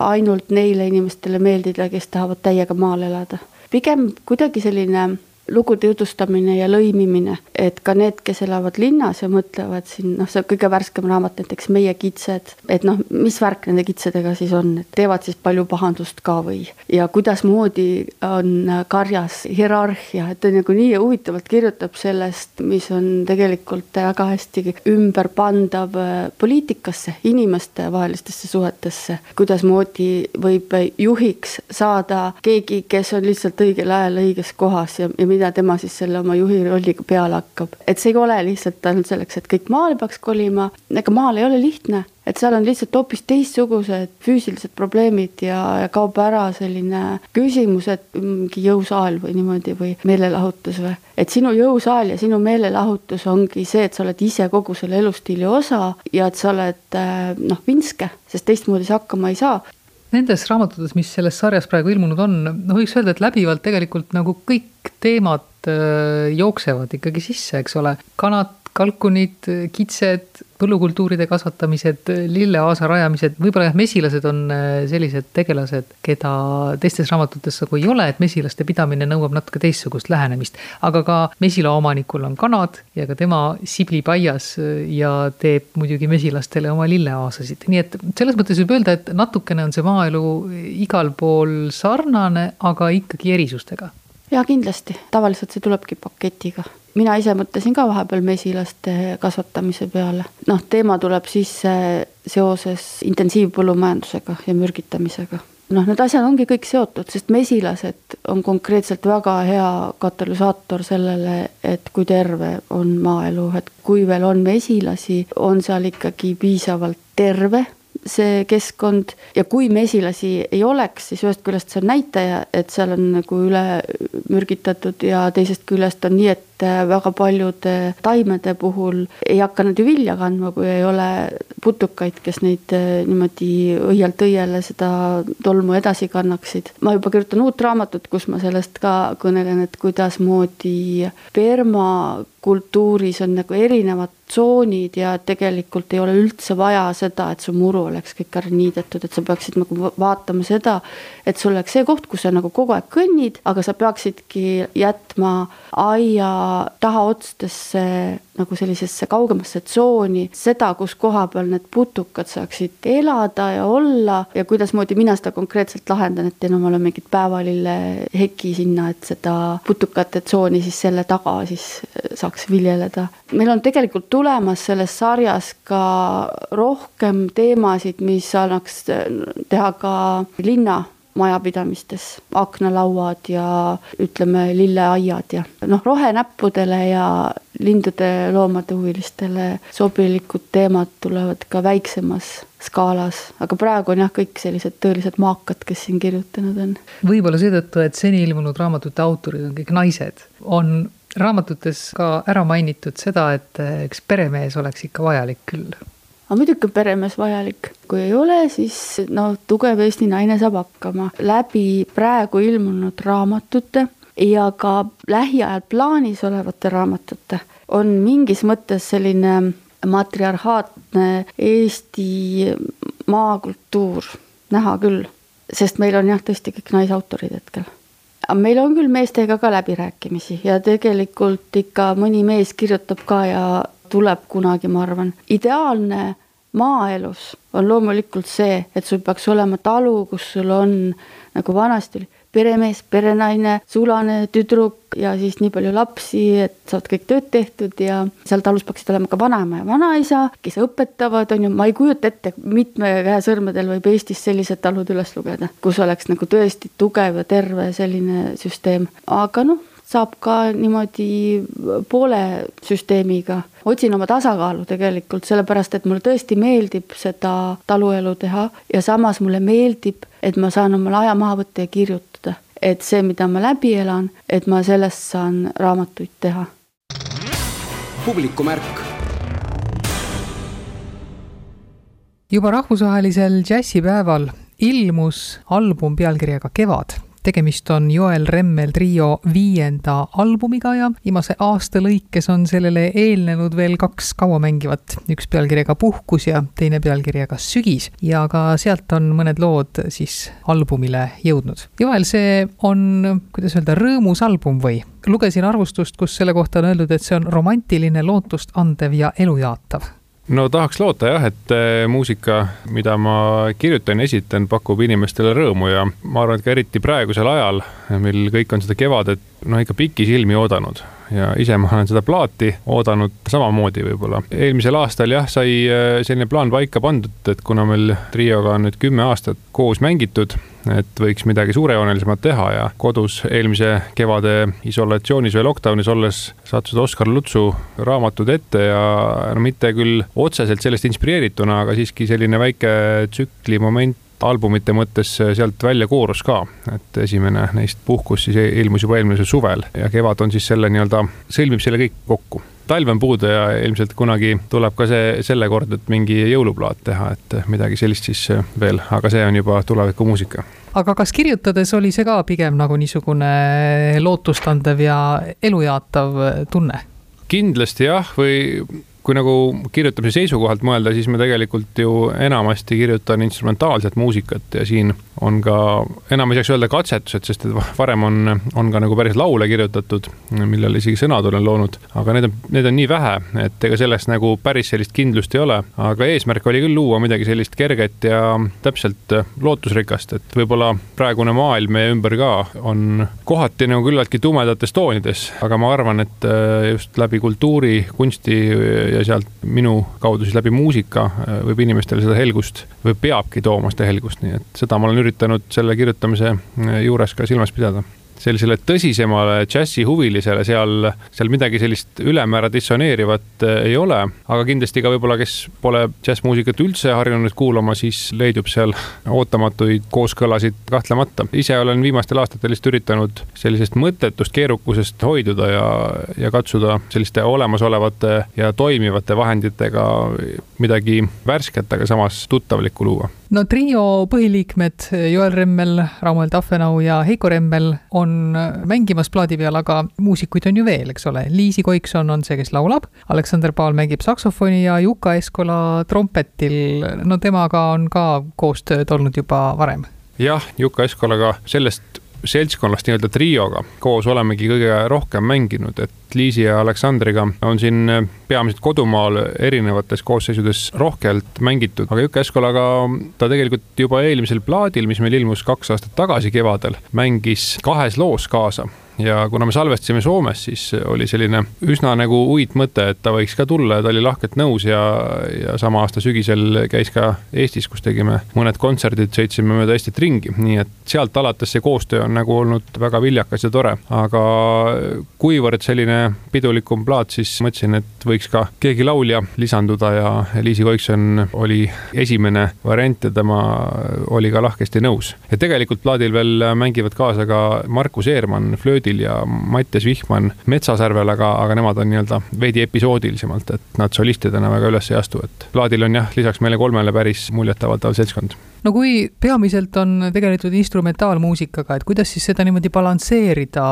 ainult neile inimestele meeldida, kes tahavad täiega maal elada. pigem kuidagi selline lugude jutustamine ja lõimimine, et ka need, kes elavad linnas ja mõtlevad siin, noh, see kõige värskem raamat näiteks Meie kitsed, et noh, mis värk nende kitsedega siis on, et teevad siis palju pahandust ka või. ja kuidasmoodi on karjas hierarhia, et ta nagu nii huvitavalt kirjutab sellest, mis on tegelikult väga hästi ümberpandav äh, poliitikasse, inimestevahelistesse suhetesse. kuidasmoodi võib juhiks saada keegi, kes on lihtsalt õigel ajal õiges kohas ja, ja mida tema siis selle oma juhi rolliga peale hakkab. et see ei ole lihtsalt ainult selleks, et kõik maale peaks kolima, ega maal ei ole lihtne, et seal on lihtsalt hoopis teistsugused füüsilised probleemid ja, ja kaob ära selline küsimus, et mingi jõusaal või niimoodi või meelelahutus või. et sinu jõusaal ja sinu meelelahutus ongi see, et sa oled ise kogu selle elustiili osa ja et sa oled noh, vinske, sest teistmoodi sa hakkama ei saa nendes raamatutes, mis selles sarjas praegu ilmunud on, no võiks öelda, et läbivalt tegelikult nagu kõik teemad äh, jooksevad ikkagi sisse, eks ole. kanad, kalkunid, kitsed, põllukultuuride kasvatamised, lilleaasa rajamised, võib-olla jah, mesilased on äh, sellised tegelased, keda teistes raamatutes nagu ei ole, et mesilaste pidamine nõuab natuke teistsugust lähenemist. aga ka mesilaomanikul on kanad ja ka tema siblib aias äh, ja teeb muidugi mesilastele oma lilleaasasid, nii et selles mõttes võib öelda, et natukene on see maaelu igal pool sarnane, aga ikkagi erisustega jaa, kindlasti, tavaliselt see tulebki paketiga. mina ise mõtlesin ka vahepeal mesilaste kasvatamise peale. noh, teema tuleb sisse seoses intensiivpõllumajandusega ja mürgitamisega. noh, need asjad ongi kõik seotud, sest mesilased on konkreetselt väga hea katalüsaator sellele, et kui terve on maaelu, et kui veel on mesilasi, on seal ikkagi piisavalt terve see keskkond ja kui mesilasi ei oleks, siis ühest küljest see on näitaja, et seal on nagu üle mürgitatud ja teisest küljest on nii, et väga paljude taimede puhul ei hakka nad ju vilja kandma, kui ei ole putukaid, kes neid eh, niimoodi õielt õiele seda tolmu edasi kannaksid. ma juba kirjutan uut raamatut, kus ma sellest ka kõnelen, et kuidasmoodi permakultuuris on nagu erinevad tsoonid ja tegelikult ei ole üldse vaja seda, et su muru oleks kõik ära niidetud, et sa peaksid nagu vaatama seda, et sul oleks see koht, kus sa nagu kogu aeg kõnnid, aga sa peaksidki jätma aia tahaotstesse nagu sellisesse kaugemasse tsooni, seda, kus koha peal need putukad saaksid elada ja olla ja kuidasmoodi mina seda konkreetselt lahendan, et teen omale mingit päevalille heki sinna, et seda putukate tsooni siis selle taga siis saaks viljeleda. meil on tegelikult tulemas selles sarjas ka rohkem teemasid, mis annaks teha ka linna majapidamistes, aknalauad ja ütleme, lilleaiad ja noh, rohenäppudele ja lindude-loomade huvilistele sobilikud teemad tulevad ka väiksemas skaalas, aga praegu on jah, kõik sellised tõelised maakad, kes siin kirjutanud on. võib-olla seetõttu, et seni ilmunud raamatute autorid on kõik naised, on raamatutes ka ära mainitud seda, et üks peremees oleks ikka vajalik küll aga muidugi on peremees vajalik, kui ei ole, siis no tugev Eesti naine saab hakkama. läbi praegu ilmunud raamatute ja ka lähiajal plaanis olevate raamatute on mingis mõttes selline matriarhaatne Eesti maakultuur näha küll, sest meil on jah, tõesti kõik naisautorid hetkel. Aga meil on küll meestega ka läbirääkimisi ja tegelikult ikka mõni mees kirjutab ka ja tuleb kunagi, ma arvan. ideaalne maaelus on loomulikult see, et sul peaks olema talu, kus sul on nagu vanasti oli peremees, perenaine, sulane, tüdruk ja siis nii palju lapsi, et saavad kõik tööd tehtud ja seal talus peaksid olema ka vanaema ja vanaisa, kes õpetavad, on ju, ma ei kujuta ette, mitme käe sõrmedel võib Eestis sellised talud üles lugeda, kus oleks nagu tõesti tugev ja terve selline süsteem, aga noh saab ka niimoodi poole süsteemiga. otsin oma tasakaalu tegelikult, sellepärast et mulle tõesti meeldib seda taluelu teha ja samas mulle meeldib, et ma saan omale aja maha võtta ja kirjutada. et see, mida ma läbi elan, et ma sellest saan raamatuid teha. publikumärk juba rahvusvahelisel džässipäeval ilmus album pealkirjaga Kevad tegemist on Joel Remmel trio viienda albumiga ja viimase aasta lõikes on sellele eelnenud veel kaks kauamängivat, üks pealkirjaga Puhkus ja teine pealkirjaga Sügis. ja ka sealt on mõned lood siis albumile jõudnud. Joel, see on, kuidas öelda, rõõmus album või? lugesin arvustust, kus selle kohta on öeldud, et see on romantiline, lootust andev ja elujaatav no tahaks loota jah, et äh, muusika, mida ma kirjutan ja esitan, pakub inimestele rõõmu ja ma arvan, et ka eriti praegusel ajal, mil kõik on seda kevadet noh, ikka pikisilmi oodanud ja ise ma olen seda plaati oodanud samamoodi võib-olla. eelmisel aastal jah, sai äh, selline plaan paika pandud, et kuna meil trioga on nüüd kümme aastat koos mängitud et võiks midagi suurejoonelisemat teha ja kodus eelmise kevade isolatsioonis või lockdown'is olles sattusid Oskar Lutsu raamatud ette ja no mitte küll otseselt sellest inspireerituna, aga siiski selline väike tsükli moment albumite mõttes sealt välja koorus ka, et esimene neist puhkus siis ilmus juba eelmisel suvel ja kevad on siis selle nii-öelda, sõlmib selle kõik kokku talv on puudu ja ilmselt kunagi tuleb ka see selle kord, et mingi jõuluplaat teha, et midagi sellist siis veel, aga see on juba tulevikumuusika. aga kas kirjutades oli see ka pigem nagu niisugune lootustandev ja elujaatav tunne? kindlasti jah, või kui nagu kirjutamise seisukohalt mõelda, siis ma tegelikult ju enamasti kirjutan instrumentaalset muusikat ja siin on ka, enam ei saaks öelda katsetused, sest et varem on, on ka nagu päris laule kirjutatud, millele isegi sõnad olen loonud, aga need on, need on nii vähe, et ega sellest nagu päris sellist kindlust ei ole. aga eesmärk oli küll luua midagi sellist kerget ja täpselt lootusrikast, et võib-olla praegune maailm meie ümber ka on kohati nagu küllaltki tumedates toonides, aga ma arvan, et just läbi kultuuri, kunsti ja sealt minu kaudu siis läbi muusika äh, võib inimestele seda helgust või peabki tooma seda helgust, nii et seda ma olen üritanud selle kirjutamise äh, juures ka silmas pidada sellisele tõsisemale džässihuvilisele seal, seal midagi sellist ülemäära dissoneerivat äh, ei ole, aga kindlasti ka võib-olla, kes pole džässmuusikat üldse harjunud kuulama, siis leidub seal ootamatuid kooskõlasid kahtlemata. ise olen viimastel aastatel lihtsalt üritanud sellisest mõttetust keerukusest hoiduda ja, ja katsuda selliste olemasolevate ja toimivate vahenditega midagi värsket, aga samas tuttavlikku luua no trio põhiliikmed Joel Remmel, Ramuel Tahvenau ja Heiko Remmel on mängimas plaadi peal, aga muusikuid on ju veel, eks ole. Liisi Koikson on see, kes laulab, Aleksander Paal mängib saksofoni ja Juka Eskola trompetil. no temaga on ka koostööd olnud juba varem. jah, Juka Eskolaga sellest seltskonnast nii-öelda trioga koos olemegi kõige rohkem mänginud, et Liisi ja Aleksandriga on siin peamiselt kodumaal erinevates koosseisudes rohkelt mängitud, aga Jukke Eskolaga ta tegelikult juba eelmisel plaadil, mis meil ilmus kaks aastat tagasi kevadel, mängis kahes loos kaasa ja kuna me salvestasime Soomes, siis oli selline üsna nagu uitmõte, et ta võiks ka tulla ja ta oli lahkelt nõus ja, ja sama aasta sügisel käis ka Eestis, kus tegime mõned kontserdid, sõitsime mööda Eestit ringi, nii et sealt alates see koostöö on nagu olnud väga viljakas ja tore, aga kuivõrd selline pidulikum plaat, siis mõtlesin, et võiks ka keegi laulja lisanduda ja Liisi Koikson oli esimene variant ja tema oli ka lahkesti nõus. ja tegelikult plaadil veel mängivad kaasa ka Markus Eermann flöödi Rüüdil ja Mattias Vihman Metsasärvel, aga, aga nemad on nii-öelda veidi episoodilisemalt, et nad solistidena väga üles ei astu, et plaadil on jah, lisaks meile kolmele päris muljetavaldav seltskond no kui peamiselt on tegeletud instrumentaalmuusikaga, et kuidas siis seda niimoodi balansseerida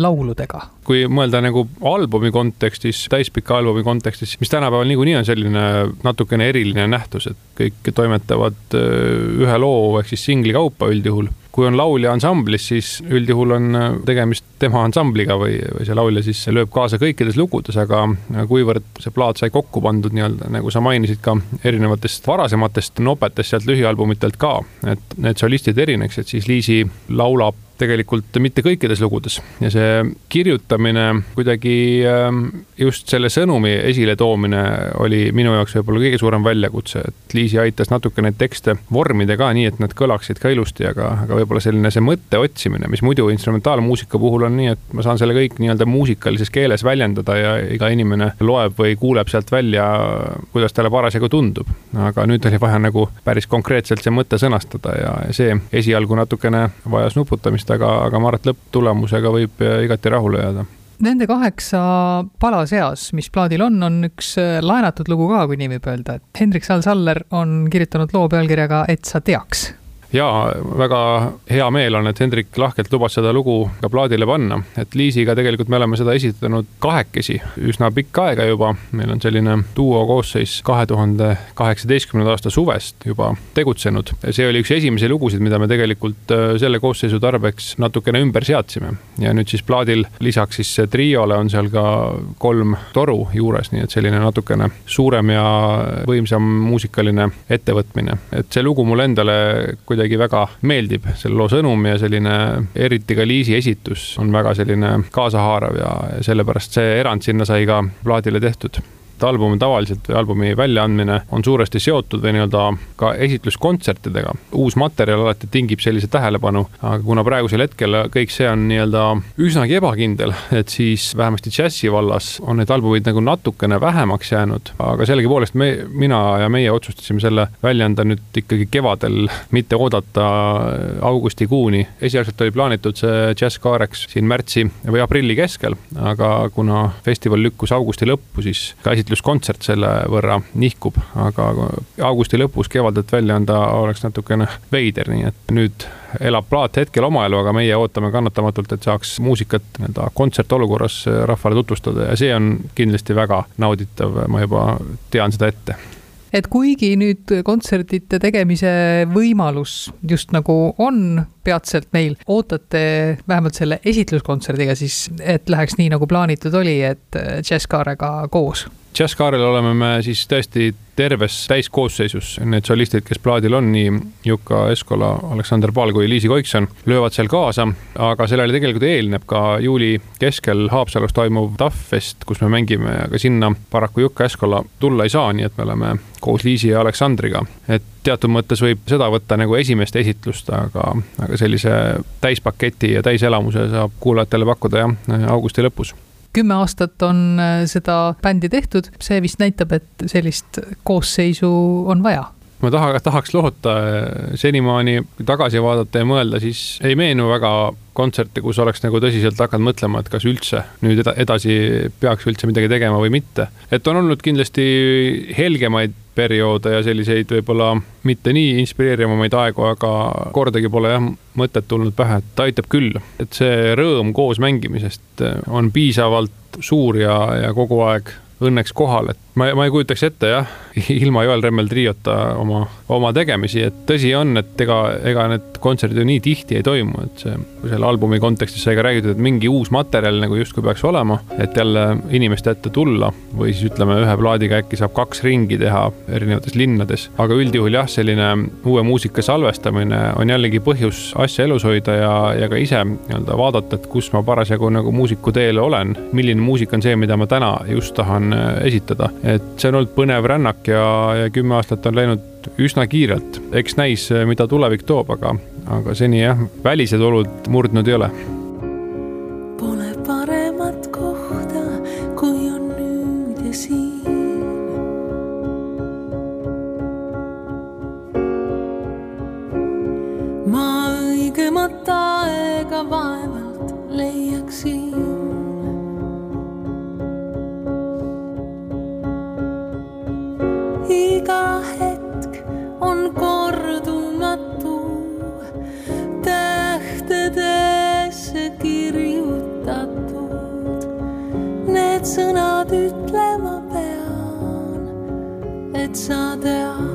lauludega? kui mõelda nagu albumi kontekstis, täispika albumi kontekstis, mis tänapäeval niikuinii on selline natukene eriline nähtus, et kõik toimetavad ühe loo ehk siis singli kaupa üldjuhul kui on laulja ansamblis, siis üldjuhul on äh, tegemist tema ansambliga või, või see laulja siis lööb kaasa kõikides lugudes, aga kuivõrd see plaat sai kokku pandud nii-öelda, nagu sa mainisid ka erinevatest varasematest nopetest sealt lühialbumitelt ka, et need solistid erineksid, siis Liisi laulab tegelikult mitte kõikides lugudes ja see kirjutamine kuidagi ähm, just selle sõnumi esiletoomine oli minu jaoks võib-olla kõige suurem väljakutse, et Liisi aitas natuke neid tekste vormida ka nii, et nad kõlaksid ka ilusti, aga, aga võib-olla selline see mõtte otsimine, mis muidu instrumentaalmuusika puhul on nii, et ma saan selle kõik nii-öelda muusikalises keeles väljendada ja iga inimene loeb või kuuleb sealt välja, kuidas talle parasjagu tundub. aga nüüd oli vaja nagu päris konkreetselt see mõte sõnastada ja see esialgu natukene vajas nuputamist, aga, aga ma arvan, et lõpptulemusega võib igati rahule jääda. Nende kaheksa pala seas, mis plaadil on, on üks laenatud lugu ka, kui nii võib öelda, et Hendrik Sall-Saller on kirjutanud loo pealkirjaga Et sa teaks jaa, väga hea meel on, et Hendrik lahkelt lubas seda lugu ka plaadile panna, et Liisiga tegelikult me oleme seda esitanud kahekesi üsna pikka aega juba. meil on selline duo koosseis kahe tuhande kaheksateistkümnenda aasta suvest juba tegutsenud. see oli üks esimesi lugusid, mida me tegelikult äh, selle koosseisu tarbeks natukene ümber seadsime ja nüüd siis plaadil lisaks siis triole on seal ka kolm toru juures, nii et selline natukene suurem ja võimsam muusikaline ettevõtmine, et see lugu mulle endale kuidagi kuidagi väga meeldib, selle loo sõnum ja selline eriti ka Liisi esitus on väga selline kaasahaarav ja sellepärast see erand sinna sai ka plaadile tehtud et album tavaliselt või albumi väljaandmine on suuresti seotud või nii-öelda ka esitluskontsertidega. uus materjal alati tingib sellise tähelepanu, aga kuna praegusel hetkel kõik see on nii-öelda üsnagi ebakindel, et siis vähemasti džässi vallas on neid albumeid nagu natukene vähemaks jäänud, aga sellegipoolest me, mina ja meie otsustasime selle välja anda nüüd ikkagi kevadel, mitte oodata augustikuuni. esialgselt oli plaanitud see džäss kaareks siin märtsi või aprilli keskel, aga kuna festival lükkus augusti lõppu, siis ka esi-, esitluskontsert selle võrra nihkub, aga augusti lõpus kevadelt välja anda oleks natukene veider, nii et nüüd elab plaat hetkel oma elu, aga meie ootame kannatamatult, et saaks muusikat nii-öelda kontsertolukorras rahvale tutvustada ja see on kindlasti väga nauditav, ma juba tean seda ette et kuigi nüüd kontserdite tegemise võimalus just nagu on peatselt meil, ootate vähemalt selle esitluskontserdiga siis, et läheks nii, nagu plaanitud oli, et Jazzkaarega koos? Jazzkaarel oleme me siis tõesti terves täiskoosseisus, need solistid, kes plaadil on, nii Juka Eskola, Aleksander Paal kui Liisi Koikson, löövad seal kaasa, aga sellele tegelikult eelneb ka juuli keskel Haapsalus toimuv Tahvfest, kus me mängime, aga sinna paraku Juka Eskola tulla ei saa, nii et me oleme koos Liisi ja Aleksandriga. et teatud mõttes võib seda võtta nagu esimest esitlust, aga, aga sellise täispaketi ja täiselamuse saab kuulajatele pakkuda jah, augusti lõpus kümme aastat on äh, seda bändi tehtud, see vist näitab, et sellist koosseisu on vaja ma taha, tahaks loota äh, senimaani tagasi vaadata ja mõelda, siis ei meenu väga kontserte, kus oleks nagu tõsiselt hakanud mõtlema, et kas üldse nüüd edasi peaks üldse midagi tegema või mitte. et on olnud kindlasti helgemaid perioode ja selliseid võib-olla mitte nii inspireerivamaid aegu, aga kordagi pole jah mõtet tulnud pähe, et aitab küll, et see rõõm koos mängimisest on piisavalt suur ja, ja kogu aeg õnneks kohal, et ma, ma ei kujutaks ette jah, ilma Joel Remmel triota oma, oma tegemisi, et tõsi on, et ega, ega need kontserdid ju nii tihti ei toimu, et see, selle albumi kontekstis sai ka räägitud, et mingi uus materjal nagu justkui peaks olema, et jälle inimeste ette tulla või siis ütleme, ühe plaadiga äkki saab kaks ringi teha erinevates linnades, aga üldjuhul jah, selline uue muusika salvestamine on jällegi põhjus asja elus hoida ja, ja ka ise nii-öelda vaadata, et kus ma parasjagu nagu muusiku teel olen, milline muusika on see, mida ma täna just tahan äh, esitada et see on olnud põnev rännak ja, ja kümme aastat on läinud üsna kiirelt. eks näis, mida tulevik toob, aga, aga seni jah, välised olud murdnud ei ole. Et sa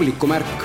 publikumärk